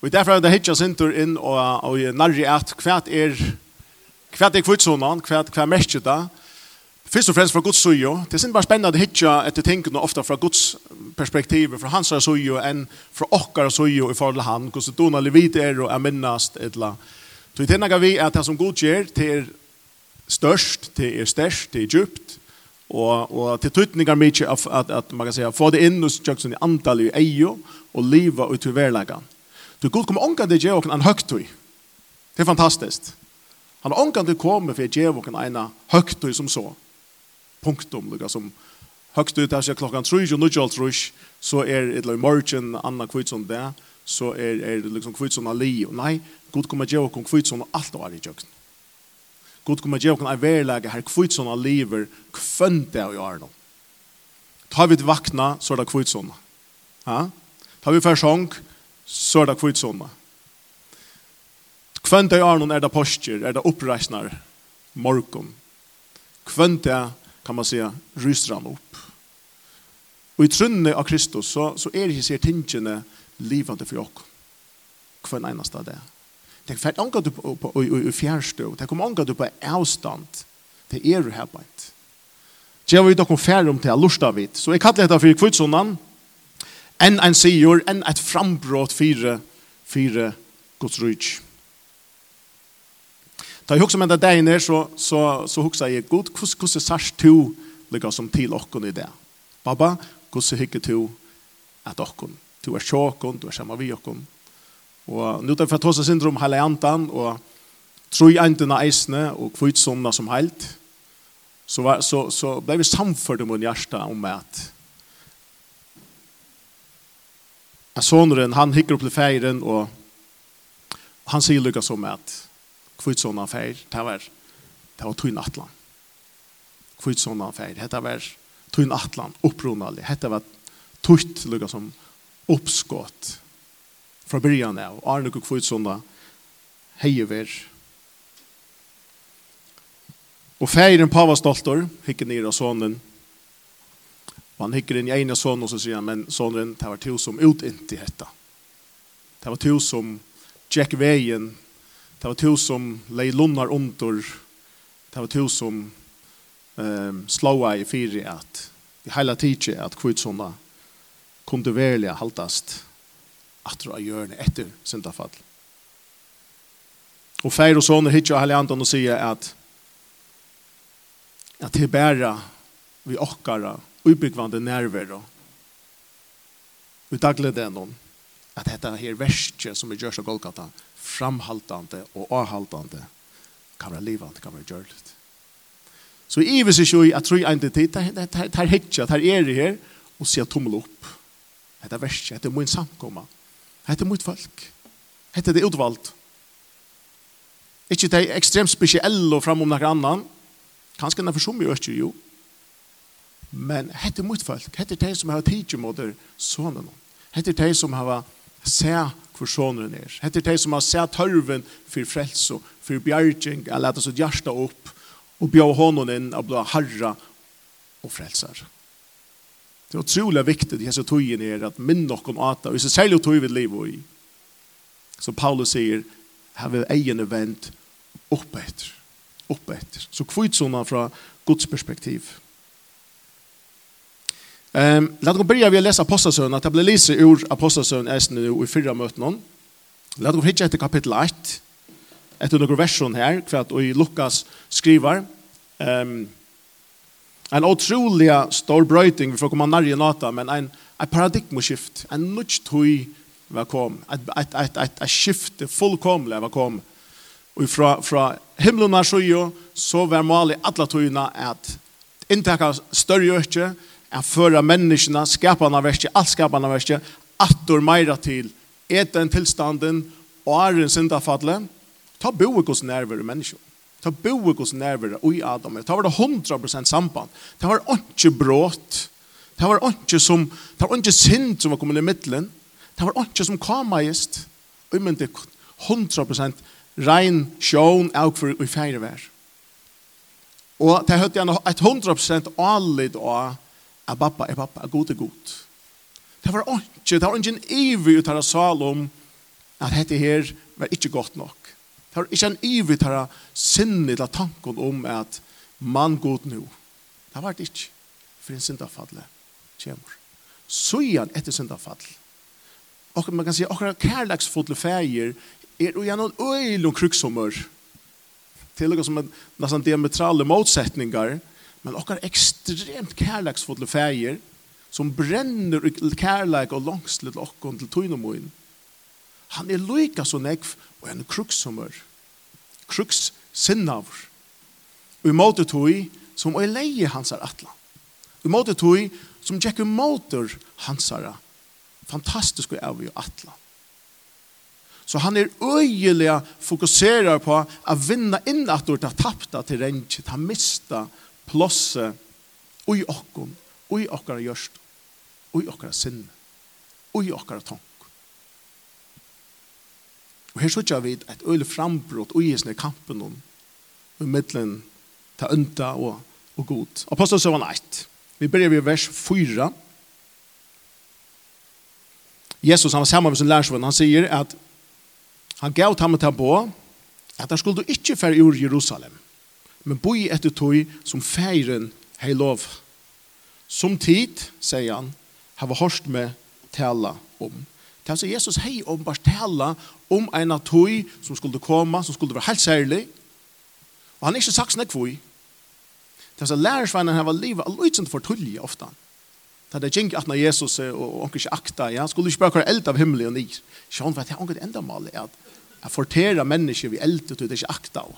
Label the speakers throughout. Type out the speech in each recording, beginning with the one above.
Speaker 1: Og derfor er det hitja sintur inn og, og nærri at hva er hva er kvitsunan, hva, hva er merkje da Først og fremst fra Guds sujo. Det er sin bare spennende hitja etter tingene ofta fra Guds perspektiv, fra hans sujo enn fra okkar sujo i forhold til han, hvordan du levit er og er minnast etla. Så i tennaga vi at det som Gud gjør, det er størst, det er størst, det er djupt, og, og til tøytningar mykje at, at, at man kan säga, få det inn hos tjøksen i antall i eio og liva ut i verlegan. Du god kommer ångan til djevåken en høgtøy. Det er fantastiskt. Han har ångan til kommer for djevåken en høgtøy som så. Punktum, lukka som høgtøy til seg klokkan 3, og nødjalt rush, så er det løy morgen, Anna kvitson det, så er, er det liksom Kvitsson ali. Nei, god kommer djevåken Kvitsson og alt var i djøkken. God kommer och en verlege her Kvitsson aliver kvønte av i Arnold. Tar vi til vakna, så er det Kvitsson. Ja? Tar vi for sjong, så er det kvitsånda. Kvendt i Arnon er det postjer, er det oppreisner, morgon. Kvendt kan man säga, ryser han opp. Og i trunne av Kristus så, så er ikke sier tingene livende for oss. Kvendt eneste av det. Det er fært angat du på fjernstå, det kommer angat du på avstand, det er du her på et. Det er vi dokum færre om til, å lusta vidt. Så jeg kaller dette for kvitsåndan, enn en sigur, enn et frambrot fire, fire Guds rujtj. Da jeg hukser med det deg ned, så, så, så hukser jeg, God, hvordan sars to ligger som til okken i det? Baba, hvordan hikker to at okken? Du er sjåkken, du er sammen vi okken. Og nå tar det for tåse syndrom hele andan, og troi antene eisene, og kvitsomna som heilt. Så, var, så, så ble vi samført om en hjerte om at sonen, han hikker opp til feiren, og han sier lykka som at kvittsånda feir, det var, det var tøyn atlan. Kvittsånda feir, det var tøyn atlan, opprunalig. det var tøyt lykka som oppskått fra byrjan av, Arne og kvittsånda heiver. Og feiren pava stoltor, hikker nir av sonen, Og han hikker inn i ene sånn, og så sier han, men sånnen, det var to som ut inntil dette. Det var to som tjekk veien, det var to som lei lunnar under, det var to som um, slåa i fire at, i heila tidsi at kvitsånda kunne velja haltast atra av hjørne etter syndafall. Og feir og sånne hitja og Helianton og sier at at det er bare vi okkara ubyggvande nerver og daglig det noen at dette her verset som er gjørs av Golgata framhaltande og avhaltande kan være livet, kan være gjørligt. Så i vis ikke i tror jeg ikke tid, det er hittja, det er det her, og sier tommel opp. Det er verset, det er min samkomma, dette er mot folk, dette er det utvalgt. Ikke det er ekstremt spesielle og fram om noen annan, kanskje den er for som jo, jo, Men hette mot folk, hette de som har tidsi mot sonen. Hette de som har sett hvor sonen er. Hette de som har sett tørven for frelse, for bjergjeng, har lett sitt hjärsta opp og bjør hånden inn og blir herre og frelser. Det er utrolig viktig i hese tøyen er at minn noen ata, og hvis det særlig tog vi liv i, som Paulus sier, har vi egen event opp etter. Opp etter. Så kvitt sånne fra Guds perspektiv. Um, Lad oss börja vid att läsa Apostasön, att jag blir lyser ur Apostasön nu i fyra möten. Om. Oss hitta etter kapitel 1, etter några version här, för att i Lukas skriver um, en otrolig stor bröjting, vi får komma närje nata, men en, en paradigmaskift, en nudge tog var kom, ett, ett, ett, ett, ett skifte fullkomliga var kom. Och fra, fra himlen var så var målet alla togna att intäcka större ökje, er føre menneskene, skapene verste, alt skapene verste, attor meira til eten tilstanden og æren syndafallet, ta boe hos nærvere mennesker. Ta boe hos nærvere og i Adam. Ta var det 100% samband. Ta var ikke brått. Ta var ikke som, ta var ikke synd som var kommet i midtelen. Ta var ikke som kamajist. Og men det 100% rein sjån av for i feire vær. Og det høyde jeg 100% allid og at pappa er pappa, at god er god. Det var ikke, det var ikke en evig ut av Salom at dette her var ikke godt nok. Det var ikke en ivig ut av sinne til tanken om at man god nå. Det var det ikke for en syndafadle kommer. Så igjen etter syndafadle. Og man kan si, akkurat kærleksfodle feir er jo gjennom øyne krukksommer. Til og som er nesten diametrale motsetninger, Men okkar ekstremt kærleiksfulle feir som brenner i kærleik og langslet til okkon til tøynemoen. han er loika så nekv og en kruksommer. Kruks sinnavr. Og i måte tøy som er leie hansar atlan. I måte tøy som tjekker måter hansara. Fantastisk og evig atlan. Så han er øyelig fokuserar på å vinna inn at du tar tappta til renget, han mista renget, plosse ui okkom, i okkara gjørst, og i okkara sinn, og i okkara tank. Og her sotja vi et øyla frambrott og i hesne kampen om, i middelen ta ønta og, og god. Apostelsøvan 1. Vi begynner vid vers 4. Jesus han var sammen med sin lärsvän. Han sier at han gav tammet här på at han skulle ikke fære ur Jerusalem men boi etter tog som feiren hei lov. Som tid, sier han, har vi hørt med tala om. Det er Jesus hei om bare tala om en av tog som skulle komme, som skulle være helt særlig. Og han er ikke sagt snakk for. Det er så lærersvennen har vært livet all for tullige ofte. Det er ikke at når Jesus og onker ikke akta, ja, skulle ikke bare eld av himmelen og nyr. Så han det er onker enda mal, at jeg forterer mennesker vi eld, og det er ikke akta av.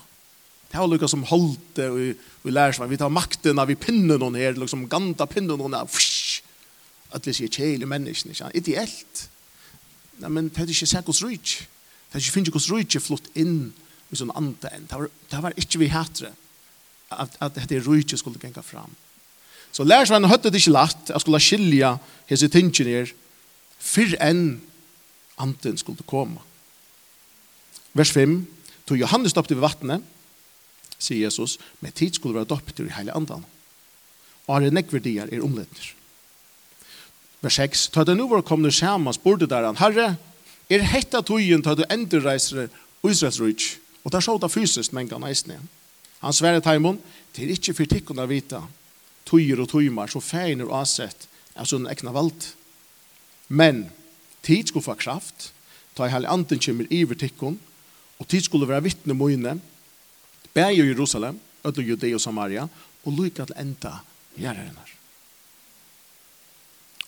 Speaker 1: Det har lukket som holdt det og vi lærer seg, Vi tar makten av vi pinner noen her, liksom ganta pinner noen her. Fsh! At vi sier kjele menneskene, ikke? Ideelt. Nei, men det er ikke sikkert hos rujt. Det er ikke finnes hos ryk flott inn i sånn andre enn. Det var, det var ikke vi hætre at, at dette rujt skulle genga fram. Så lærer seg, lærersvann høtte det ikke lagt jeg skulle skilja hese tingene her fyrr enn anden skulle komme. Vers 5. Tog Johannes stoppte ved vattnet, sier Jesus, med tid skulle være dopter i hele andan. Og er nekverdier er omledner. Vers 6. Ta det nu var kommet sammen, spurte der han, Herre, er hetta togjen ta du endurreiser Israels. Og der så det fysisk menga neisne. Han sverre taimon, det er ikke for tikkene vita, tøyer og tøymar, så feiner og asett, er sånn ekna valgt. Men, tid skulle få kraft, ta i hele anden kommer iver tikkene, og tid skulle være vittne møyne, Bæg i Jerusalem, ödlu Judea og Samaria, og lykka til enda gjerrinnar.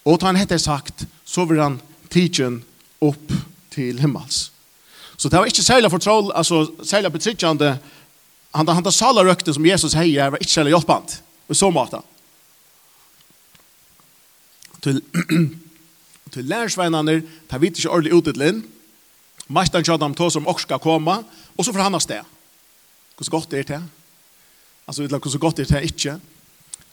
Speaker 1: Og ta han hette sagt, så vil han tidsen opp til himmels. Så det var ikke særlig fortroll, altså særlig betrittjande, han da han da sala røkten som Jesus heier, var ikke særlig hjelpant, og så måte. Til, til lærersveinene, ta vet ikke ordentlig utidlinn, Mestan kjødde ham til som også skal komme, og så får han av sted. Hvordan godt er det? Altså, vet hvordan godt er det ikke?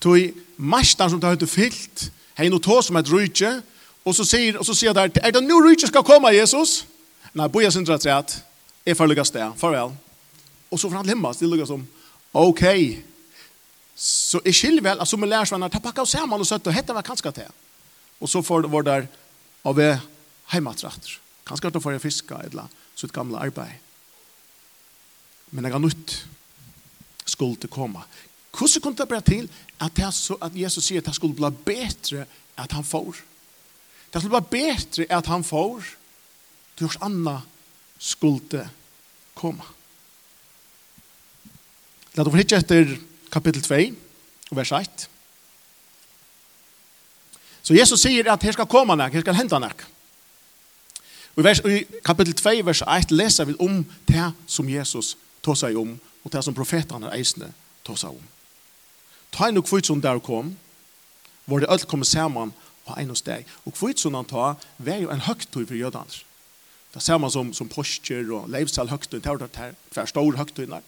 Speaker 1: Tøy, marstan som det har fyllt, hei nu tå som et rydtje, og så sier, og så sier der, er det nu rydtje skal komme, Jesus? Nei, boja sindra træt, er for lukka det, farvel. Og så får han limmas, det lukka som, ok, så er skil vel, altså med lærersvenner, ta pakka og saman og søtt, og hette var kanska til. Og så får var der, av heimatratter, kanska at du får fiska, eller, sitt gamla arbeid men jeg har nytt skulle til komme. Hvordan kunne det bli til at, det så, at Jesus sier at det skulle bli bedre at han får? Det skulle bli bedre at han får til hos Anna skulle komme. La oss hitte etter kapittel 2, vers 1. Så Jesus sier at her skal komme nek, her skal hente nek. Og i, vers, i kapittel 2, vers 1 leser vi om det som Jesus ta seg om, og det som profetene eisene ta seg om. Ta en og kvitsun der kom, var det alt kom sammen på en hos deg. Og kvitsun han ta, var jo en høgtøy for jødene. Det ser man som, som postjer og leivsal høgtøy, det var det her, stor høgtøy der.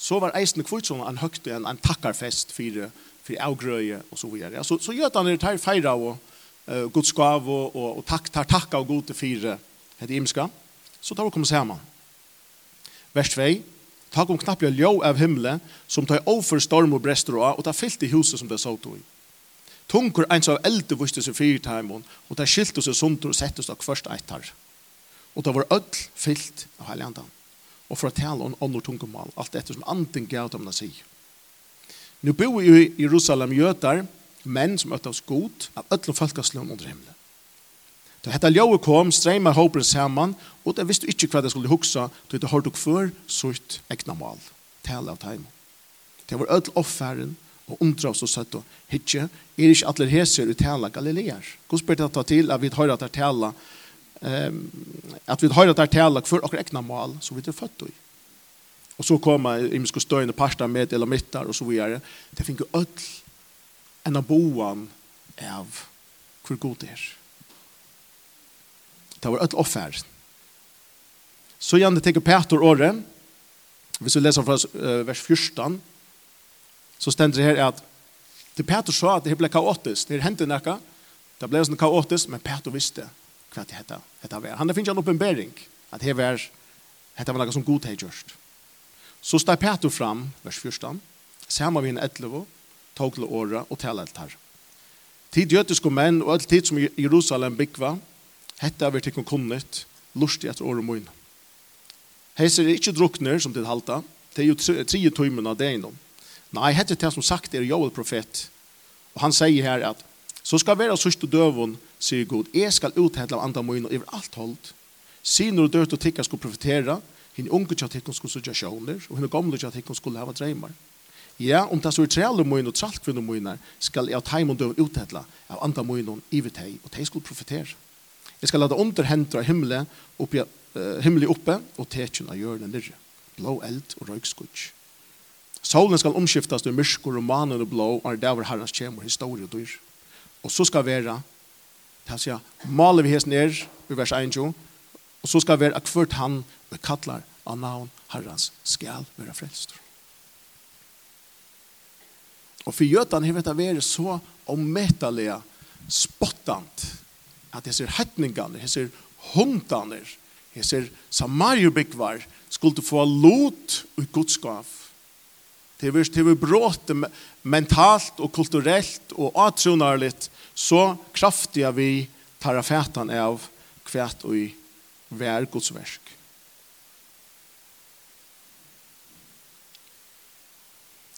Speaker 1: Så var eisene kvitsun en høgtøy, en, en takkarfest for, for avgrøye og så videre. Så, så jødene er tar feira og uh, godskav og, og, og takk, tar takka og gode fire, heter imska. Så tar vi komme sammen. Vers 2, Ta kom knappt jag ljå av himmelen, som tar over storm og brester og, og ta fyllt i huset som det så tog. Tunker eins av eldre vuste seg fyrt hemon og ta skilt oss sunt og sett oss av först Og Och ta var öll fyllt av helgandan. og for å tale om andra tungomal alt dette som anten gav dem å sig. Nu bor i Jerusalem jøter, menn som ötta oss god av öllum folkeslån under himmelen. Da hetta ljóu kom, streima hopen saman, og det visste ikkje hva det skulle hugsa, då det har før kvör sutt egna mal. Tal av time. Det var öll offeren, og undra oss og søtt og hitje, er ikkje atler heser ut tala Galilear. Hvordan ber det ta til at vi høyre at det tala, um, at vi høyre at det tala kvör okkur egna mal, så vi er født i. Og så koma imensko støyne parsta med eller mittar og så videre. Det finner öll enn av boan av hvor god det er. Det var ett offer. Så igjen det tenker Peter året. Hvis vi leser fra vers 14, så stender det her at det Peter sa at det ble kaotisk. Det hendte noe. Det ble sånn kaotisk, men Peter visste hva det hette. hette var. Han finner en oppenbering at det var, hette var noe som god hadde gjort. Så steg Peter fram, vers 14, sammen med en etleve, tog til året og talet her. Tid jøtiske menn og alt tid som Jerusalem byggva, Hetta er tikkum kunnet, lustig at året moin. Heiser er ikkje drukner, som til halta, det er jo tre tøymen av det innom. Nei, hette det som sagt er Joel profet, og han sier her at, så skal være sørste døvun, sier Gud, jeg skal uthedla av andre moin og over alt holdt. Sinur og dørt og tikka skal profetera, hinn unge tja tikkum skulle sørja sjåner, og hinn gamle tja tikkum skulle hava dreymar. Ja, om det så er trelle og trallkvinne moinar, skal jeg av teimen døvun uthedla av andre moin og iver teg, og teg skulle profetera. Jeg skal lade under underhentra himmelen oppe, uh, himmelen oppe og tekjen av jorden nirre. Blå eld og røykskudg. Solen skal omskiftas til myrskur og manen og blå og det var herrens kjemur, historie og dyr. Og så skal være, det er sier, maler vi hest ned i vers 1, og så skal være akvart han og kallar av navn herrens skal være frelst. Og for jøtan har dette vært så ommettelig spottant at hese hettningane, hese hundaner, hese samarjubikvar, skulle få lot i godskav. Det var, det var bråte mentalt og kulturellt og atronarligt så kraftiga vi tar av kvært og i vær godsversk.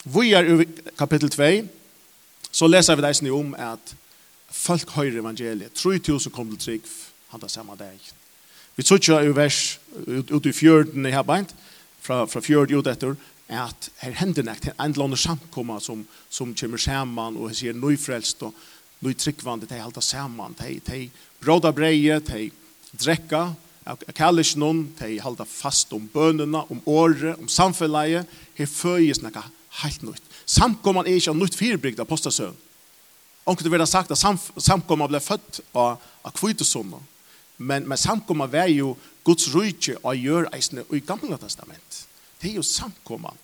Speaker 1: Vi er i kapitel 2, så leser vi det om at folk høyre evangeliet. 3000 kom til trygg, han tar samme dag. Vi tror ikke i vers, ut i fjorden i her beint, fra, fra fjord ut etter, at her hender nekt, en eller annen samkomma som, som kommer sammen, og sier nøyfrelst, og nøy tryggvande, de halta saman, de, de bråda breie, de drekka, kallis noen, de halta fast om bønene, om året, om samfunnet, her føyes noe helt nytt. Samkomman er ikke av nøyt firebrygd av postasøen, Onkel det vil ha sagt at sam, samkomma ble født av, av kvitesommer. Men, men samkomma var jo Guds rydtje og gjør eisene i gamle testament. Det er jo samkomma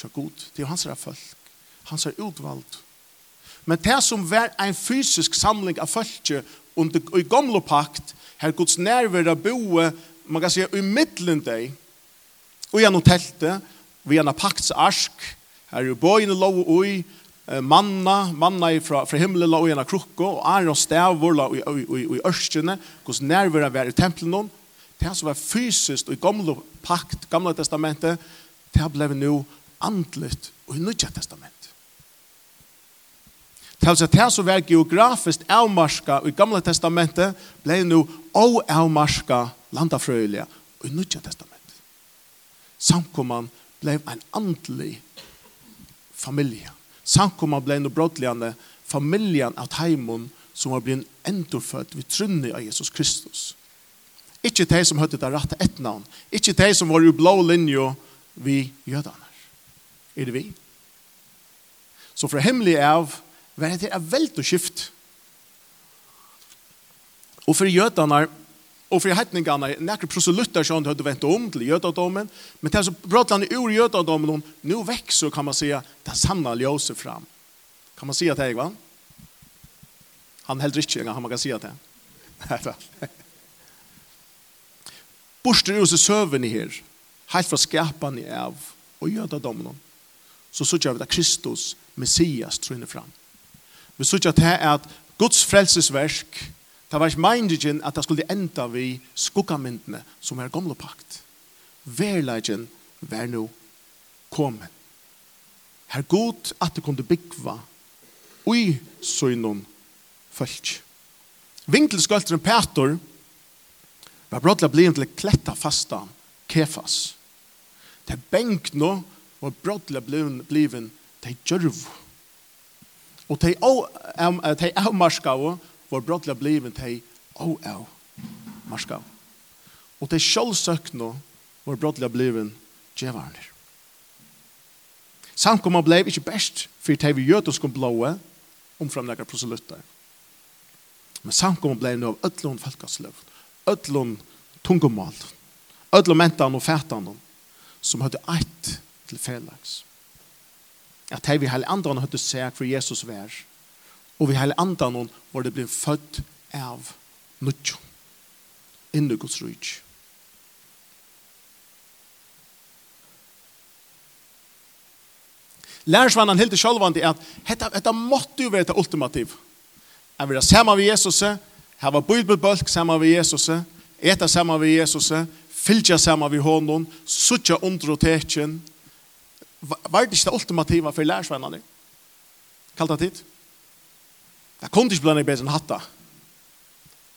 Speaker 1: til Gud. Det er jo hans er folk. Hans er utvalgt. Men det som var en fysisk samling av folket under i gamle pakt, her Guds nærvære boe, man kan si, i middelen deg, og gjennom teltet, vi gjennom pakts paktsarsk, her er bøyene lov og ui, manna, manna fra, fra himmelen la og gjennom krukko, og er og stavur la i ørskjene, hos nærvera var i tempelen, det som var fysisk og i gamle pakt, gamle testamentet, det ble nu andlet og i nødja testament. Det vil det som var geografisk avmarska i gamle testamentet, ble nu avmarska landafrøyelige og i nødja testament. Samkomman ble en andlig familie Sankomma ble no brotliande familjen av heimon som var blitt endofødt vid trunni av Jesus Kristus. Ikke de som høyde det rette ett navn. Ikke de som var i blå linje vi jødene. Er det vi? Så fra hemmelig av var det et veldig skift. Og for jødene og for hetningene, nekker proselytter som hadde vent om til jødadommen, men til så brøt han ur jødadomen, nu växer kan man säga det sanna ljuset fram. Kan man säga det här, va? Han heldur ikke, han kan säga det. Borster ur seg søvn her, helt fra skapene i av, og jødadommen, så sørger vi at Kristus, Messias, trunner fram. Vi sørger at det er at Guds frelsesverk, Det var ikke meningen at det skulle enda vi skukkamyndene som er gamle pakt. Verleggen var nå kommet. Her god at det kunne byggva ui søgnon fölk. Vinkelskølteren Petor var brådla blivin til kletta fasta kefas. Det benk nå var brådla blivin til gjørv. Og til avmarska og var brottliga bliven hej oh oh marska. Och det skall sökna vår brottliga bliven gevarner. Samkomma blei ikkje best för det vi gjort oss kom blåa om framlägga proselytter. Men samkomma blei nu av öllon folkaslöv, öllon tungomal, öllon mentan og fætan som hadde ett till fällags. Att det vi hade andan hadde seg för Jesus vær och vi hade andra hvor det blir født av nødjo. Inni Guds ryk. Lærersvannan hilder sjølvandi at dette, måtte jo være det ultimativ. Jeg vil ha sammen med Jesus, jeg var bibelbølg sammen med Jesus, eta sammen med Jesus, fylgja sammen med honom, suttja under og tekjen. Var det ikke det ultimativa for lærsvannene? Kalt det tid? Det kunne ikke blande bedre enn hatta.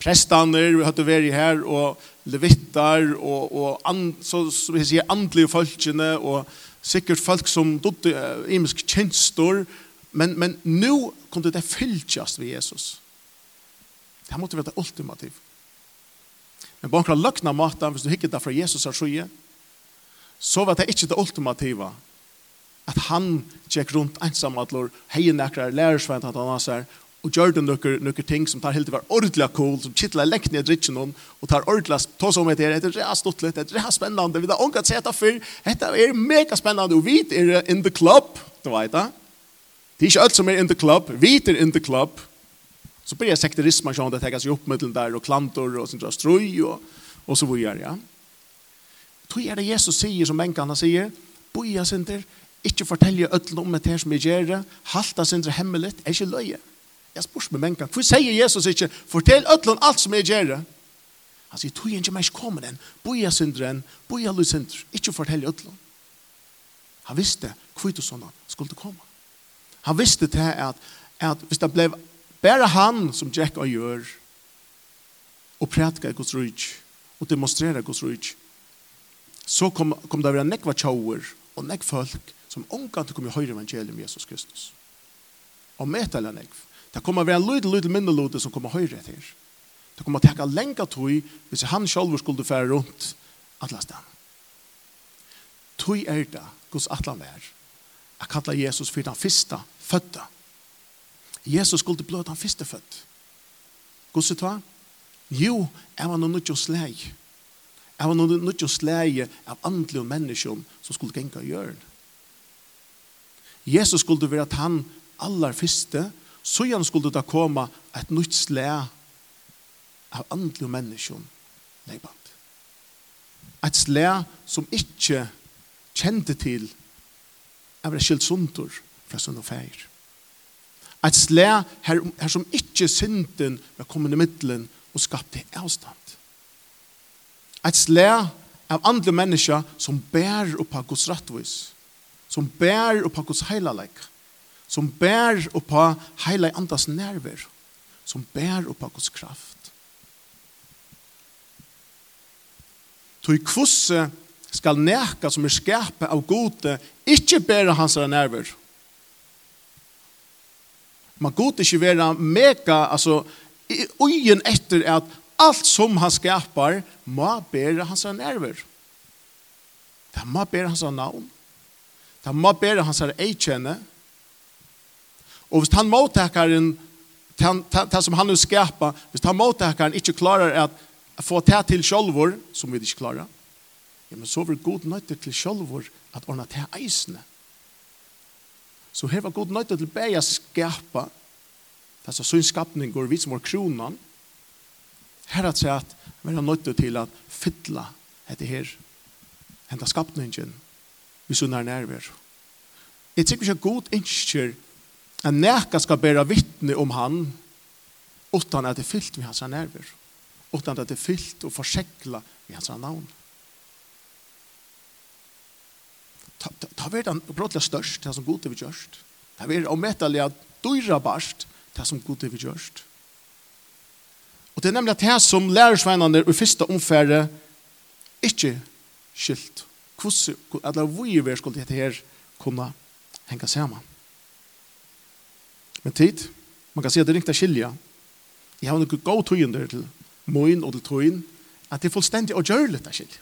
Speaker 1: Prestaner, vi hadde vært her, og levittar, og, og and, så, som vi sier, andelige folkene, og sikkert folk som dodde uh, imisk kjenstor, men, men nå kunne det fylltjast ved Jesus. Det måtte være det ultimativ. Men på akkurat løkna maten, hvis du hikker det fra Jesus er skje, så var det ikke det ultimativa at han tjekk rundt ensammatlor, heien nekrar lærersvent at han har og gjør det noen, noen ting som tar helt til å være ordentlig cool, som kittler lengt ned drikken noen, og tar ordentlig, ta som etter, etter det er stått litt, det er spennende, vi har ångat sett det før, dette er mega spennende, og vi er in the club, du vet det. Det er ikke alt som er in the club, vi er in the club. Så blir jeg sekterisme, sånn, at det tenker seg opp med der, og klantor, og sånn, og strøy, og, og så videre, ja. Tror er det Jesus sier, som enkene sier, boja sinter, ikke fortelle ødelen om det her som jeg gjør, halte sinter hemmelig, er ikke løye. Jeg spørs med menka, hvor sier Jesus ikke, fortell ødlån alt som jeg gjør. Han sier, tog ikke mer kommer den, boja synderen, boja lusynder, ikke fortell ødlån. Han visste hvor du sånn skulle komme. Han visste til at, at hvis det ble bare han som Jack og gjør, og prætka Guds rujt, og demonstrera Guds rujt, så kom, kom det å være nekva tjauer og nekva folk som omgant kom i høyre evangeliet om Jesus Kristus. Og med eller nekva. Det kommer være en lydel, lydel minnelode som kommer høyre etter. Det kommer til å lenka tog hvis han selv skulle fære rundt atlastan. Tog er det Guds atlan er. Jeg kallar Jesus for den første fødda. Jesus skulle blå den første født. Guds det? Jo, jeg var noe nødt til å sleg. Jeg var noe nødt til å av andre mennesker som skulle genka gjøre. Jesus skulle være han aller første fødda så igjen skulle det komme et nytt slæ av andre mennesker leibant. Et slæ som ikke kjente til av det skilt sundur fra sunn feir. Et slæ her, her som ikke synden var kommet i middelen og skapte avstand. Et slæ av andre mennesker som bærer av Guds rettvis, som bærer av Guds heilalegg, som bär upp på hela andas nerver, som bær på Guds kraft. Tui kvusse skal neka som er skapet av gode, ikkje bæra hans nerver. Man gode ikkje vera mega, altså, ugen etter at alt som han skapar må bæra hans nerver. Det må bæra hans navn. Det må bæra hans eikjenne. Det Og hvis han mottakaren, det som han nu skapar, hvis han mottakaren ikke klarar at få det til sjølvor, som vi ikke klarar, ja, men så vil god nøyde til sjølvor at ordne det eisene. Så her var god nøyde til bæja skapa, det er så skapning går vi som var kronan, her at seg at vi er nøyde til at fytla dette her, henta skapningen, hvis hun er nærvær. Jeg tykker ikke god innskjer at näka skal bæra vittne om han utan at det er fyllt med hans nerver. Utan at det er fyllt och forsekla med hans navn Ta, ta, ta vet han brottliga störst, det som god är vi görst. Ta vet om mättaliga dyra barst, det som god är vi görst. Og det er nemlig at som lærersveinene i første omfære ikke skilt. Hvordan, eller hvor vi skulle dette her kunne henge sammen. Men tid, man kan se at det er skilja. Jeg har noen god tøyender til moin og til tøyen, at det er fullstendig å gjøre litt av skilja.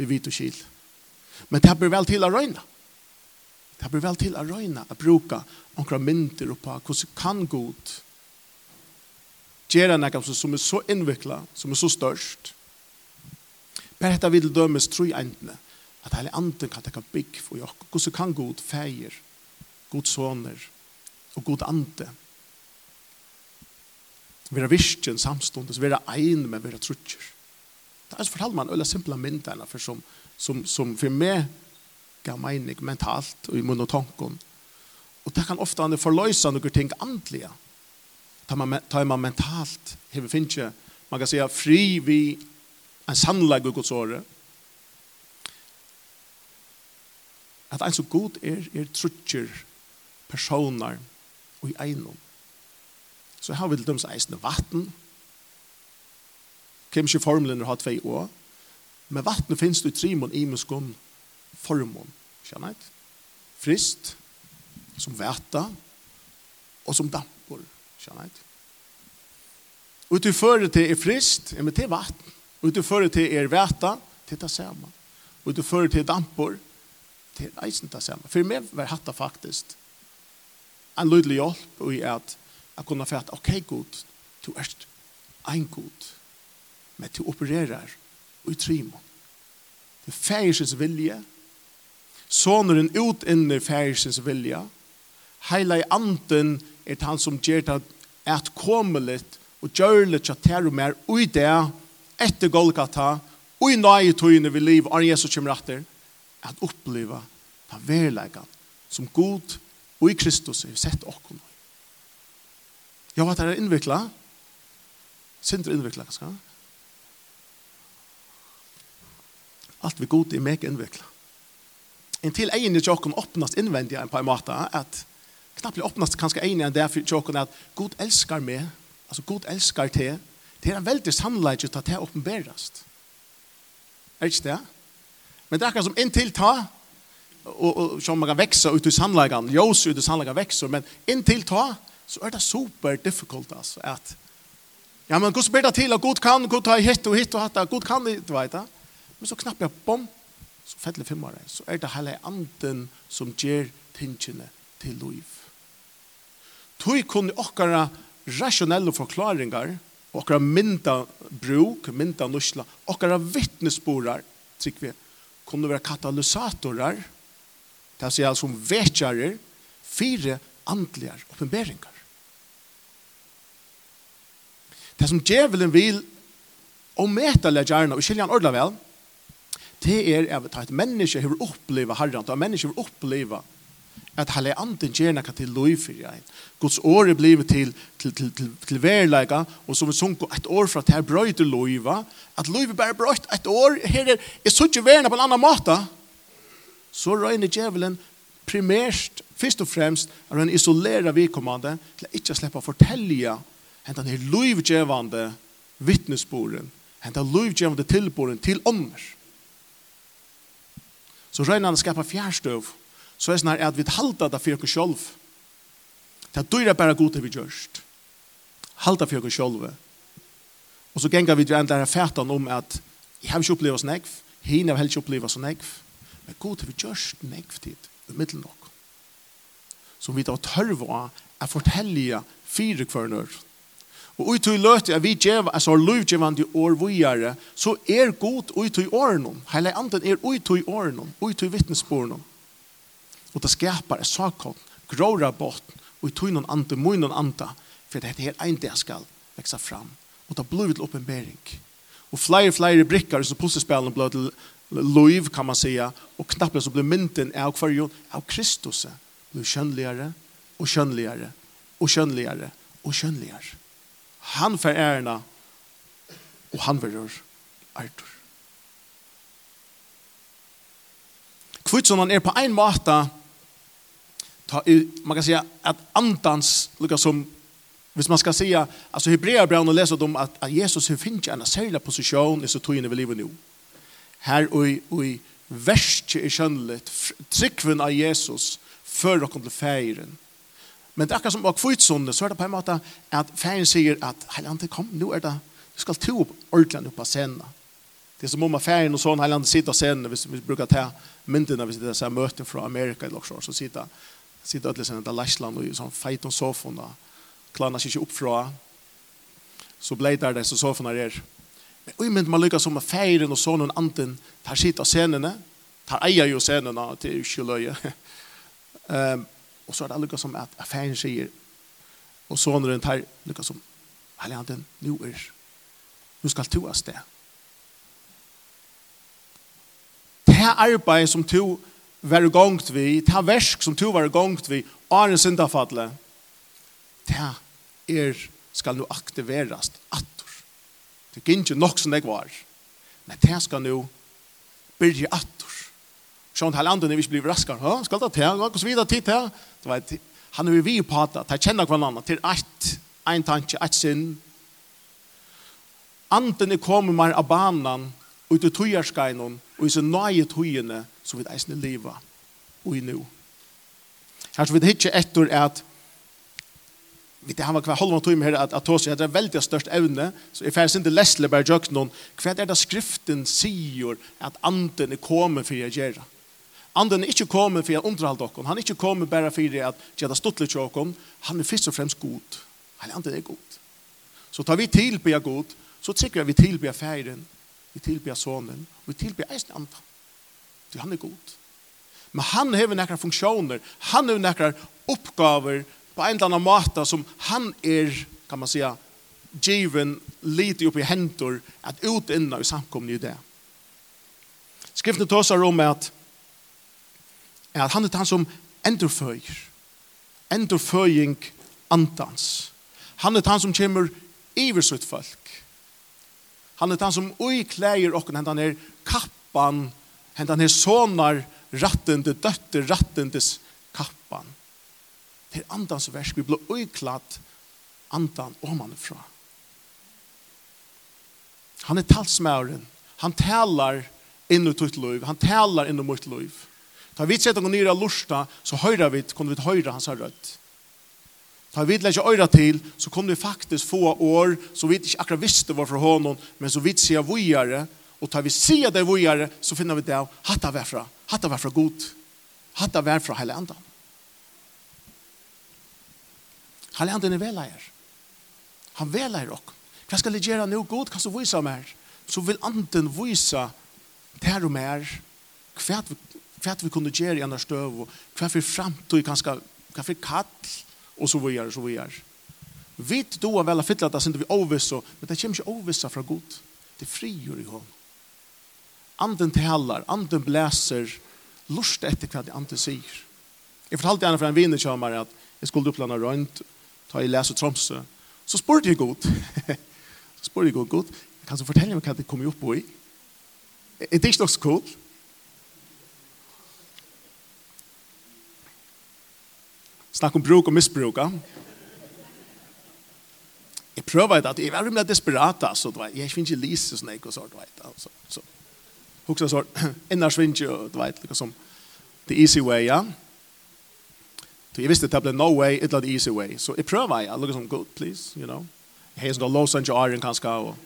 Speaker 1: Vi vet og skil. Men det blir vel til å røyne. Det blir vel til å røyne å bruke noen mynter på hvordan kan god gjøre noe som er så innviklet, som er så størst. Per hetta vil dømes tro i endene at hele anden kan tekka bygg for jokk, hvordan kan god feir, god soner, og god ande. Vera virkjen samståndes, vera ein, med vera trutjer. Det er så fortalte man øyla simpla myndene, for som, som, som for meg gav mening mentalt og i munn og tanken. Og det kan ofte forløysa noen ting andlige. Ta man, da man mentalt hever finnes man kan säga fri vi en sannlag og godsåre. At en så god er, er trutjer personer og i einom. Så har vi til døms eisende vatten. Kjem ikke formelen ha tvei år. Men vatten finnes det i trimon i muskom formon. Kjenner jeg? Frist, som væta, og som dampor. Kjenner jeg? Og du fører til er frist, men til vatten. Og du fører til er væta, til det samme. Og du fører til dampor, til eisen det samme. For meg var hatta faktisk en lydelig hjelp i at jeg kunne fæt, ok god, du er en god, men du opererer i trimon. Det er færsens vilje, soneren ut inne færsens vilje, heila i anden er han som gjør det at komelet og gjør det at det er mer ui det etter Golgata og i nøye tøyene vi liv og Jesus kommer etter at oppleva den verleggen som god Og i Kristus er vi sett okkon. Ja, at det innvikla. Sindre innvikla, kanskje. Alt vi god er meg innvikla. En til egen i tjokken åpnast innvendig en par måter, at knappt åpnast kanskje egen enn det for tjokken at god elskar meg, altså god elskar te, det er en veldig sannleik til at det åpenberast. Er ikke det? Men det er akkurat som inntil ta, och, og som man kan vekse ut i sannläggan, ljøs ut i sannläggan vekser, men in till ta så är det super difficult altså, att ja men hvordan blir det till att god kan god ta hit og hit og hatt, god kan du vet men så knappt jeg, bom så fettelig filmer det, så er det hele anden som ger tingene till liv. Tog kunde okkara rasjonelle förklaringar okkara mynda bruk, mynda nusla, okkara vittnesborar, tycker vi, kunde vara katalysatorer Det er altså som vetjarer fire andlige oppenberinger. Det som djevelen vil og metale gjerne, og skilja han ordla vel, det er at et menneske har oppleva herran, at menneske har opplevd at hele anden gjør noe til lov for deg. Guds år er blivet til, til, til, til, til verleika, og som vi sunker et år fra at her brøyder lov, at lova bare brøyt et år, her er, er så ikke verna på en annen måte, så røyner djevelen primært, først og fremst, er han isolerer vedkommende til å ikke slippe å fortelle hentan her lovgjevande vittnesboren, hentan lovgjevande tilboren til ånder. Så røyner han skapar fjærstøv, så er det at vi halter det for oss selv. Det er dyrer bare god til vi gjørst. Halter for oss selv. Og så ganger vi til den der fætan om at jeg har ikke opplevd oss nekv, henne har heller ikke opplevd oss nekv. Men god til vi gjørst nekv tid i middelen nok. Som vi da tørv av å fortelle fire kvarnør. Og ut i løte at vi gjev, altså lovgjevande år vujere, så er god ut i årene. Hele anden er ut i årene, ut i vittnesborene. Og det skapar et sakon, gråra bort, og i tøynen ante, munnen ante, for det er en det skal vekse fram. Og det blir til oppenbering. Og flere, flere brikker som pussespillene blir til liv kan man säga och knappt så blir mynten av ju av Kristus blir skönligare och skönligare och skönligare och skönligare. Han för ärna och han verör Artur. han är på en måte ta man kan säga att antans lika som Hvis man skal säga, alltså Hebreerbrevet läser om att, att Jesus har finnit en särskild position i så tog in i livet nu her og i verste i kjønnelig, tryggven av Jesus, før dere til feiren. Men det er akkurat som var kvitsående, så er det på en måte at feiren sier at Heilande, kom, nå er det, du skal to opp ordentlig opp av scenen. Det er som om feiren och sånn, här landet sitter scenen, hvis vi brukar ta myndene, vi sitter så här fra från Amerika eller så så sitter sitter det sen där Lashland och sån fight och soffan klarer klarna sig upp fra, så blir det det så soffan där Og men man lykkes som feiren og sånn og anden tar sitt av scenene, tar eier jo scenene til ikke løye. um, og så er det lykkes som at feiren sier, og såneren tar lykkes som, hele anden, nå er, nå skal to av sted. Det arbeid som to var gongt vi, det versk som to var gongt vi, og er syndafadle, det er skal nu aktiverast, at Det gikk ikke nok som det var. Men det skal nå byrje attor. Sjån her landet hvis vi blir raskere. Hå, skal det til? Hva skal vi da tid til? Det var han er vi på at de kjenner hverandre til ett, en tanke, ett synd. Anden er kommet mer av banan ut i tøyerskeinene og i så nøye tøyene som vi eisne livet og i nå. Her så vi det ikke etter at vi det han var kvar halva timme här att att ta det är väldigt störst ävne så i färs inte läsle bara jag någon kvad är det skriften säger att anden är kommen för att göra anden är inte kommen för att underhålla och han är inte kommen bara för att göra stottligt och kom han är först och främst god han anden är god så tar vi till på god så tycker vi till på färden vi till på sonen vi till på anden han är god Men han har några funktioner, han har några uppgaver på en eller annan måte som han är, kan man säga, given lite upp i händer att utinna i samkomna i det. Skriften tar om att, att han är han som ändreföjer. Ändreföjning antans. Han är han som kommer iversutt folk. Han är han som oikläger och han är kappan, han är sonar, rattende, dötter, rattendes kappan. Det er andans versk, vi blir uiklatt andan omanifra. Han er talsmæren. Han talar inn i tutt liv. Han talar inn i mitt liv. Ta vi sett noen nyra lusta, så høyra vi, kunne vi høyra hans rødt. Ta vi ikke øyra til, så kunne vi faktisk få år, så vi ikke akkurat visste var fra honom, men så vi sier vujare, og ta vi sier det vågjere, så finner vi det, hatta varfra, av varfra god, hatta varfra heile andan. Han er den veleier. Han veleier ok. Hva skal jeg gjøre nå god? Hva skal jeg vise mer? Så vil anden vise der og mer hva vi, hva vi kunne gjøre i andre støv og hva vi kan skal hva vi kall og så videre og så videre. Vi du vel å fytle at det er vi overvisse, men det kommer ikke overvisse fra god. Det frigjør i hånd. Anden talar, anden bläser, lust etter hva det anden sier. Jeg fortalte gjerne for en vinner at jeg skulle opplande rundt da jeg leser Tromsø, så spurte jeg god. så spurte jeg god. godt, kan du fortelle meg hva det kommer opp på i? Er det ikke nok så cool? Snakk om bruk og misbruk, Jeg prøver at jeg var rimelig desperat, Så du vet, jeg finner ikke lise sånn jeg, og så, du vet, altså, så. Huksa så, ennars finner ikke, du vet, liksom, the easy way, ja. Yeah? Så jeg visste at det ble no way, it not easy way. Så jag prövade, jeg lukker som god, please, you know. Jeg har sådana låsan till Arjen kanske og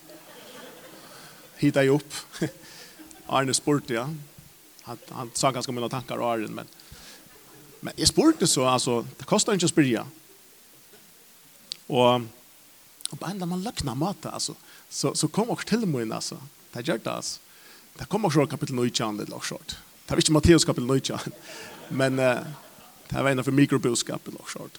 Speaker 1: hitta ju opp. Arjen spurte, ja. Han, han sa ganske mye tankar och Arjen, men men jeg spurte så, altså, det kostar inte å spyrja. Og, och bara ända man løkna mat, altså, Så, så kom också til mig, altså, Det gjør det, altså. Det kom också kapitel 9, det låg short. Det var inte Matteus kapitel 9, men... Uh, Det var en av mikroboskapen och sånt.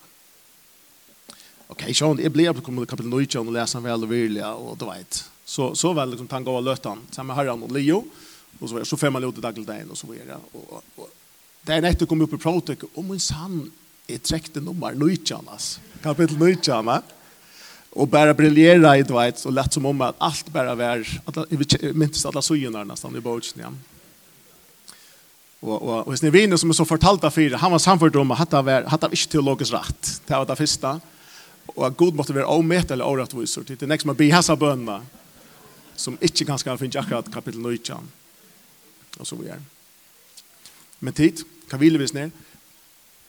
Speaker 1: Okej, okay, Sean, blir blev på kommer kapitel 9 och läsa väl och vilja och då vet. Så så väl liksom tanke av lötan. Sen med Harran och Leo och så så fem man minuter dagligt där och så vidare och, och det är nätt att komma upp i protek om en sann är träckte nummer 9 alltså. Kapitel 9 va? Og bare briljera i Dwight og lett som om at alt bare var att vi minns alle synerna nesten i bogen. Ja. Och och och Snevin som är så fortalt av fire, han var samfunnet om at han var hade ikke teologisk rätt. Det var det första. Och at Gud måste vara omätt eller orättvisor. Det är nästa man blir hasa bönna som inte ganska finns akkurat kapitel 9. Og så videre. Men tid, kan vi levis ner.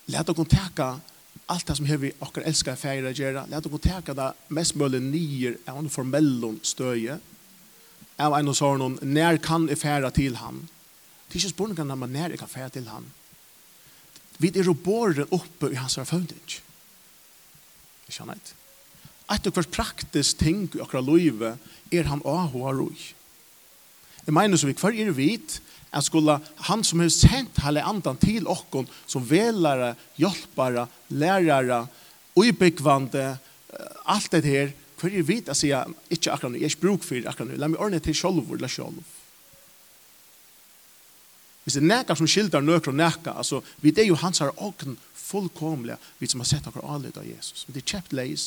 Speaker 1: Lät oss kontakta allt det som har vi och älskar färger att göra. Lät oss kontakta det mest mulig nye av en formell støye. Av en och sån när kan färra till han Det er ikke spørningen når man nær jeg kan fære til han. Vi er båret oppe i hans erfaring. Ikke han eit. Et og hvert praktisk ting i akkurat livet er han avhå av roi. Jeg mener så vi hver er vidt at skulle han som har sendt hele andan til okken som velere, hjelpere, lærere, ubyggvande, alt det her, hver er vidt at sier ikke akkurat nå, jeg er ikke bruk for akkurat nå, la meg ordne til sjolv, la sjolv. Hvis det er nekka som skildrar og nekka, altså, vi det er jo hans her åken fullkomlige, vi som har sett akkur anledd av Jesus. Men det er kjept leis.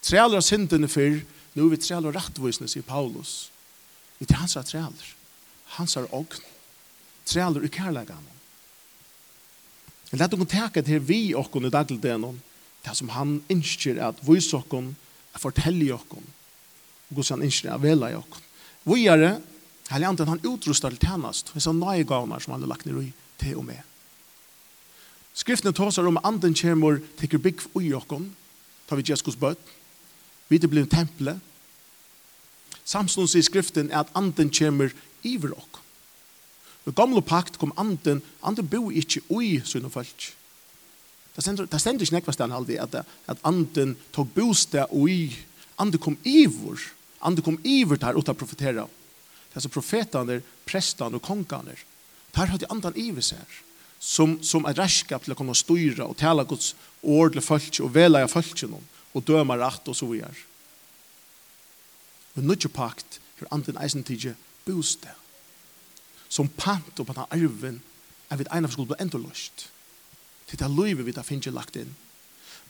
Speaker 1: Trealer av syndene før, nu er vi trealer av rattvisene, sier Paulus. Vi det er hans her trealer. Hans her åken. Trealer i kærleggene. Men lett okkur teke til vi okkur i dagligdenon, det som han innskir at vise okkur, at fortelle okkur, og hvordan han innskir at vela okkur. Vi er det, Heilig anden han utrustar til tjenest, hvis han nøye gavner som han har lagt ned i te og med. Skriftene tåsar om anden kjemur teker bygg ui okken, tar vi Jesus bøtt, vi det blir en temple. Samstånd sier skriften er at anden kjemur iver okken. I gamle pakt kom anden, anden bo ikke ui sunn folk. Det stender, det stender ikke nekva stand aldri at, at anden tog bostad ui, anden kom iver, anden kom iver der uta profetera alltså profeterna, prästarna och kongarna. Där hade andan i sig som som är raskap till att kunne styra och tala Guds ord til folk och av folk någon och döma rätt och så vidare. Men nu pakt hur anten eisen tidje booste. Som pant och på den arven är vid ena enda løst, til Det løyve vi da finge lagt inn.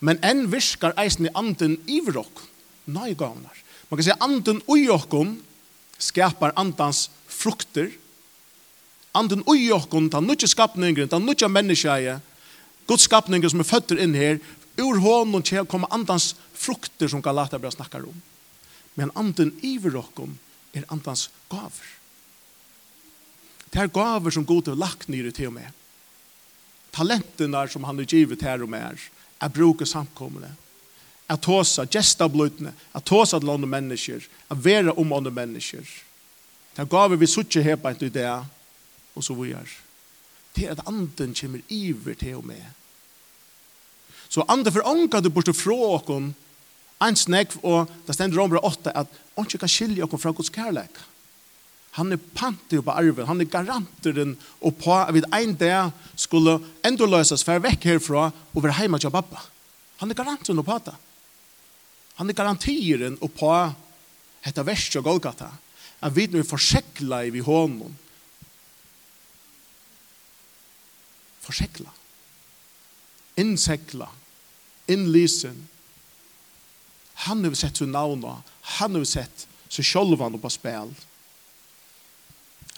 Speaker 1: Men enn viskar eisen i anden i vrok. Man kan säga ui ojokon skapar andans frukter. Anden ui okkon, den nutje skapningen, den nutje menneskjeie, Guds skapningen som er føtter inn her, ur honom kommer andans frukter som Galaterbrev snakkar om. Men anden iver okkon er andans gaver. Det er gaver som god har lagt nyre til og med. Talentene som han har givet her og med er, er bruker samkommende at tåsa gesta blutne, at hosa til andre mennesker, at være om andre mennesker. Det gav vi suttje her på en idé, og så vi gjør. Det er at anden kommer iver til og med. Så anden ånka du bort fra åkken, en snakk, og det stender om 8, at ånka kan skilje åkken fra Guds kærlek. Han er pantig på arven, han er garanteren, og på at vi en dag skulle enda løses, for vekk herfra, og være hjemme til pappa. Han er garanteren på det. Han er garantieren på dette verset og Golgata. At vi nu forsekla i vi hånden. Forsekla. Innsekla. Innlysen. Han har sett sin navn Han har sett seg sjolvan på spil.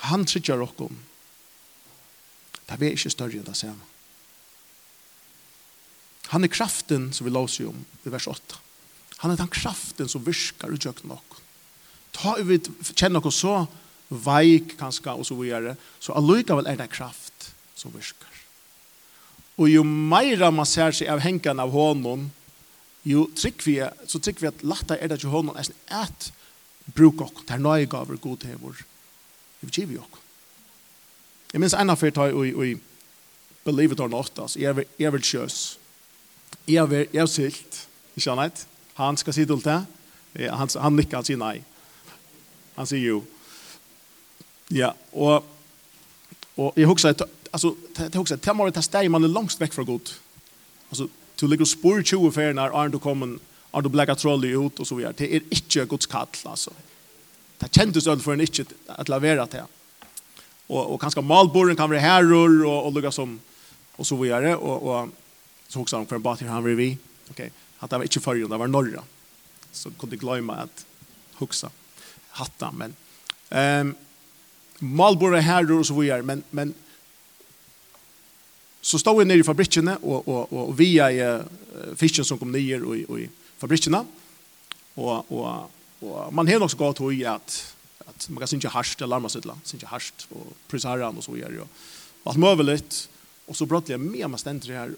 Speaker 1: Han trykker okkom. Det er ikke større enn det samme. Han er kraften som vi låser om i vers 8. Han er den kraften som virkar i tjøkken nok. Ta vi kjenner oss så veik kanskje og så videre, så allikevel er det kraft som virkar. Og jo meira man ser seg av hengen av hånden, jo trygg vi, så trygg vi at latta er det ikke hånden, er at bruk ok, det er nøye gaver god til vår. Vi giver jo ok. Jeg minns en av fyrt har i Believe it or not, altså, jeg er vel kjøs. Jeg er vel silt, ikke annet? han ska säga si det. Han, han nickar, han sier nej. Han sier jo. Ja, och, och jag husker att alltså det huxar att man tar steg man är långt väck från Gud. Alltså du ligger spår 20 för när Arn du kommer Arn du bläcker troll ut och så vidare. Det är inte Guds kall alltså. Det kändes öl för en inte att lavera det. Och och kanske malborren kan vara här och och lugga som och så vidare och och så huxar han för bat till han vill vi. Okej. Okay. At det var ikke förr, det var norra. Så kunde glömma att huxa hatta. Men, um, Malbora här och så vidare. Men, men så stod vi nere i fabrikerna och, och, och via i, fisken som kom ner och, och i fabrikerna. Och, och, och man har också gått i att att man kan synka harst eller larma sittla, synka harst och prisarran och så vidare. Och allt möjligt. Och så bröt jag med mig ständer här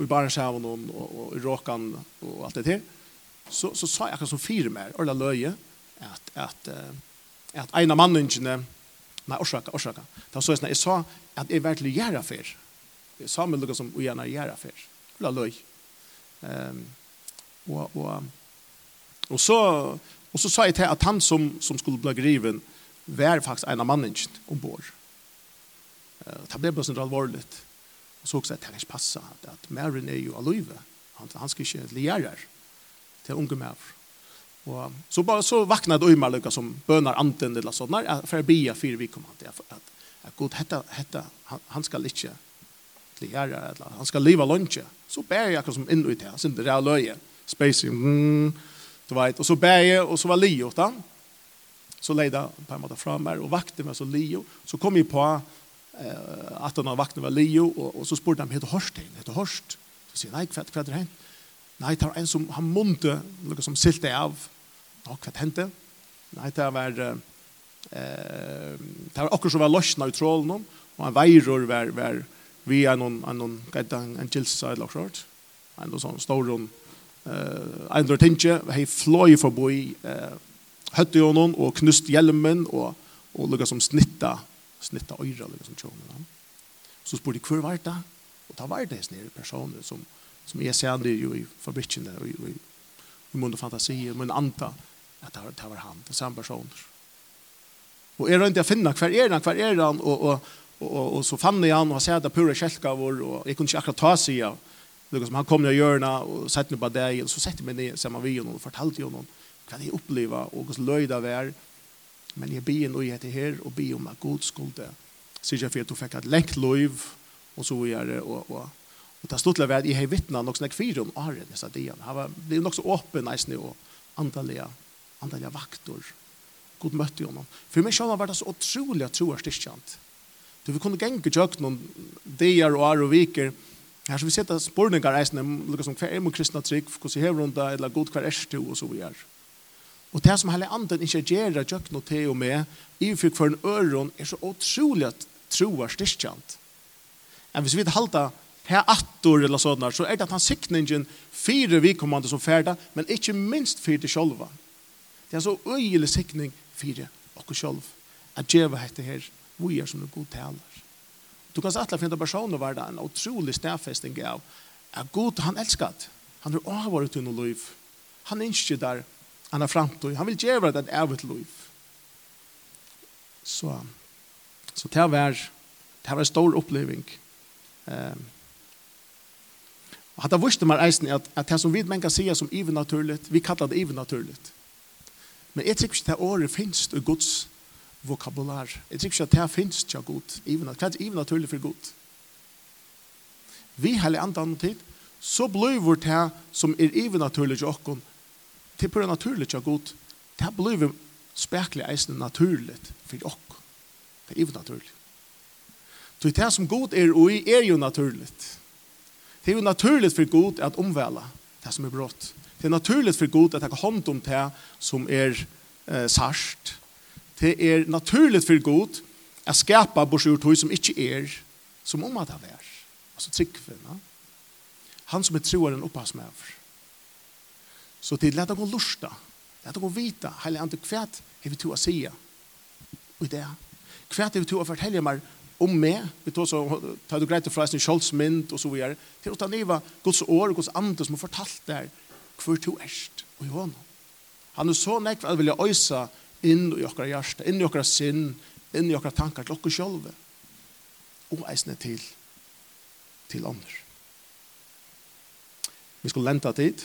Speaker 1: och i og, og, og i Råkan och allt det där så, så sa jag akkurat som fire mer alla löje att, att, att ena mannene, nei, orsaka, orsaka det så jag sa att jag verkligen gör affär Samuel lukar som ogärna gör affär alla löj um, och, och, och så och så sa jag till att han som, som skulle bli griven var faktisk en av mannen ombord det blev bara så allvarligt Og så også at det kan ikke passe at, at Mæren er jo aløyve. Han, han skal ikke lære til unge Mæren. Og så bara så vakna det ömar lukka som bönar anten eller sånn, där för att bia fire vi kommer att at, att god hetta hetta han ska til lära eller han ska leva lunch så bär jag som in ut her, sen det er løye, space mm, du vet. Och så ber jeg, och så var Leo da, så leda på en måte fra meg, och vakte meg så Leo. Så kom ju på eh, att han har vaknat var Leo och, och så spurte han, heter Horst det? Heter Horst? Så sier han, nej, kvart, kvart er hent. Nei, det var en som, han munte, noe som silte av. Nå, kvart hente? Nei, det var, eh, det var akkurat som var løsna i trålen, og en veiror var, var vi er noen, en, noen, en, en gilsa eller short sånt. En sånn stor, eh under dår tinge, floy for boy eh, høtte jo noen, og knust hjelmen, og, og lukka som snitta snitta øyre, eller som tjoner han. Så spør de, hvor var det? Og da var det hans nere personer som, som jeg ser det jo i fabrikken der, og i, i, i munn og fantasi, i munn anta, at det var, det var han, det samme personer. Og jeg rønte å finne, hver er han, hver er han, og, og, og, og, og så fann jeg han, og sier at det pura kjelka vår, og jeg kunne ikke akkurat ta seg av, Lukas, han kom ner i hjørnet og sette meg på deg, og så sette meg ned sammen med henne og fortalte jo noen hva de opplevde, og hvordan løy det var, Men jeg blir noe etter her, og blir om at god skulle sier jeg for at du fikk et lengt liv, og så gjør det, og, og, og det stod til å være, at jeg har vittnet nok snakk fire om Arjen disse dagene. Han var, ble nok så åpen nesten, og andalige, andalige vakter. God møtte jo noen. For meg selv var det så utrolig at troer styrkjent. Du, vi kunne genge tjøk noen dier og år og viker, Her så vi sette spårningar reisende, lukka som hver er mun kristna trygg, hvordan hever hun da, eller god hver erstu, og så vi er. Og det som hele anden ikke gjør at jeg noe til og med, i for en øron, er så utrolig at troer styrkjent. Men hvis vi ikke halter her attor eller sånn, så er det at han sikningen fire vikommande som ferda, men ikke minst fire til sjolva. Det er så øyelig sikning fire og sjolv. At djeva heter her, vi er som en god taler. Du kan sattle finne personer var det en utrolig stedfesting av at god, han elskat. Han er avvaret til noe liv. Han er ikke der Han er framtid. Han vil gjøre det et evigt liv. Så, så det var, det var en stor oppleving. Um, og hatt av vurste meg eisen at, at det som vi mennesker sier som ivernaturligt, vi kallar det ivernaturligt. Men jeg tror ikke det året finnes i Guds vokabular. Jeg tror ikke at det finnes ikke god. Hva er det ivernaturligt for god? Vi heller andre tid, så blir vårt det som er ivernaturligt i åkken, Det er bare naturligt og godt. Det blir blevet spekelig eisen naturligt for dere. Det er jo naturlig. Så det som god er og er jo naturligt. Det er jo naturligt for god at omvæle det som er brått. Det er naturligt for god at jeg har hånd om det som er eh, sarsht. Det er naturligt for god at skapa borsjortøy som ikke er som om at han er. Altså tryggvinna. Han som er troaren opphavsmøver. Så til lät gå lusta. Lät gå vita. Hela ante kvært har vi to att säga. Och det kvärt har vi to å fortelle meg om meg? Vi tog så tar du grejt från sin kjoldsmynd og så videre, til å ta niva Guds år og Guds ande som har fortalt der hur to erst og i hånden. Han er så näkt at vilja øysa inn i våra hjärsta, inn i våra sinn, inn i våra tankar til oss själva. Og eisne til, til andre. Vi skal lenta tid.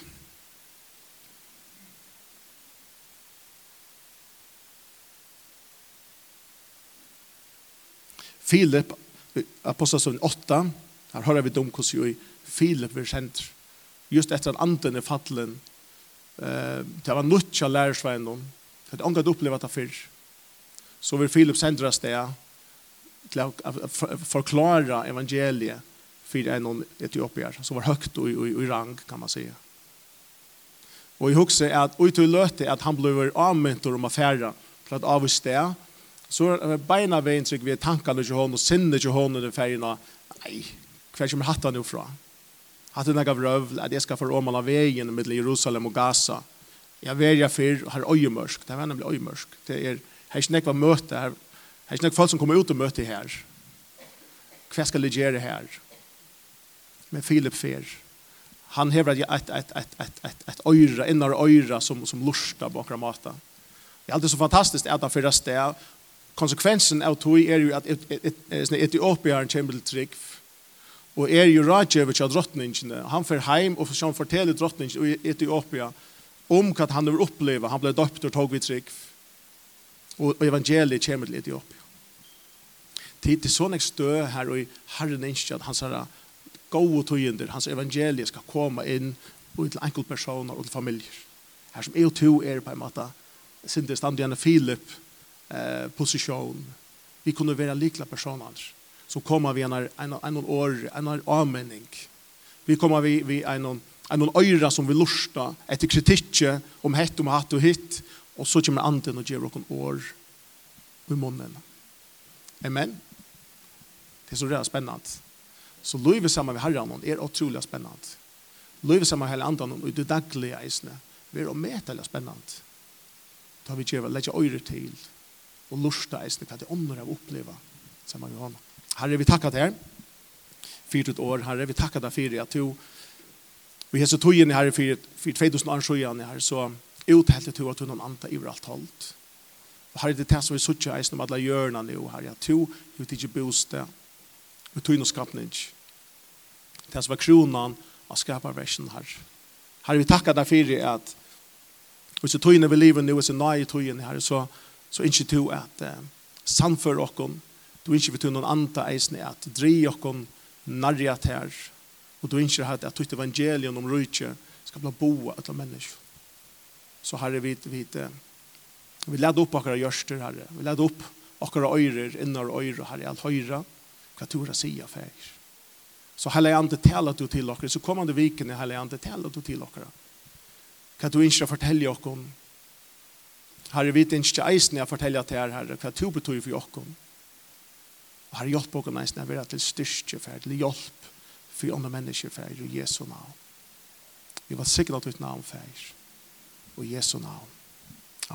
Speaker 1: Filip, apostelsen 8, her hører vi dem hvordan jo Filip vil kjent. Just etter at anden er fattelen, eh, det var nødt til å lære seg noen, for det ångat opplevd det før. Så vil Filip sendre det til å forklare evangeliet for en etiopier, som var høyt og i i rang, kan man si. Og jeg husker at ut til løte at han ble avmyntet om affæra, for at av og sted, Så er beina veien trygg vi tankene til hånden og sinne til hånden under fergene. Nei, hver kommer hattene nå fra? Hattene gav røvl, at jeg skal forråmale veien mellom Jerusalem og Gaza. Jeg verger for, har øyemørsk. Det er nemlig øyemørsk. Det er, her er ikke møte, her, her er ikke folk som kommer ut og møte her. Hva skal jeg gjøre her? Men Filip fer. Han hever et, et, et, et, et, et, et øyre, innar øyre som, som lurstar bakra maten. Det är alltid så fantastiskt at äta fyrer sted konsekvensen av tog er jo at Etiopiaren kommer til trygg, og er jo rådgjøver til drottningene. Han fer heim og han forteller drottningene i Etiopia om hva han har opplevd. Han ble døpt og tog vi trygg, og evangeliet kommer til Etiopia. Tid til sånne stø her og i Herren at han sier gode tøyender, hans evangelie skal komme inn og til enkeltpersoner og til familier. Her som er og to er på en måte, sindes stand igjen Philip eh, position. Vi kunde vara likla personer som kommer vi en, en, en år, en avmenning. Vi kommer vi, vi en, en øyre som vi lusta etter kritikk om hett om hatt og hitt, og så kommer anden og gjør noen år i munnen. Amen. Det er så redan spennende. Så livet sammen med herren er utrolig spennende. Livet sammen med hele anden og det daglige eisene. Det er å møte spennende. Da vi gjør å legge øyre til og lusta eisne hva det ånder av oppleva sammen med honom. Herre, vi takkar deg fyrt år, Herre, vi takkar deg fyrir at du vi hese i Herre, fyrir 2000 år siden, Herre, så uthelte du at du noen anta alt holdt. Og Herre, det er det som vi suttja eisne om alle hjørna nu, Herre, at du ut ikke boste, og tog noe skapning. Det som var kronan av skaparversen, Herre. Herre, vi takkar deg fyrir at hvis du tog inn i livet nå, hvis du nøy tog togjen, Herre, så så ikke to at uh, samføre okken, du ikke vil to noen andre eisene at dri okken nærjat her, og du ikke har at tutt evangelien om rujtje skal bli boa av mennesker. Så herre, vi, vi, vi leder opp akkurat gjørster, herre. Vi leder opp akkurat øyrer, innar øyre, herre, alt høyre, hva du har sier, fægir. Så heller jeg andre taler du til dere, så kommande vikene, heller jeg andre taler du til dere. Hva du ikke forteller om Herre, vi vet ikke eisen jeg forteller til her, Herre, hva du betyr for jokken. Og Herre, hjelp oss eisen jeg vil til styrke for, til hjelp for andre mennesker for, i Jesu navn. Vi var sikre at ditt navn for, og Jesu navn.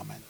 Speaker 1: Amen.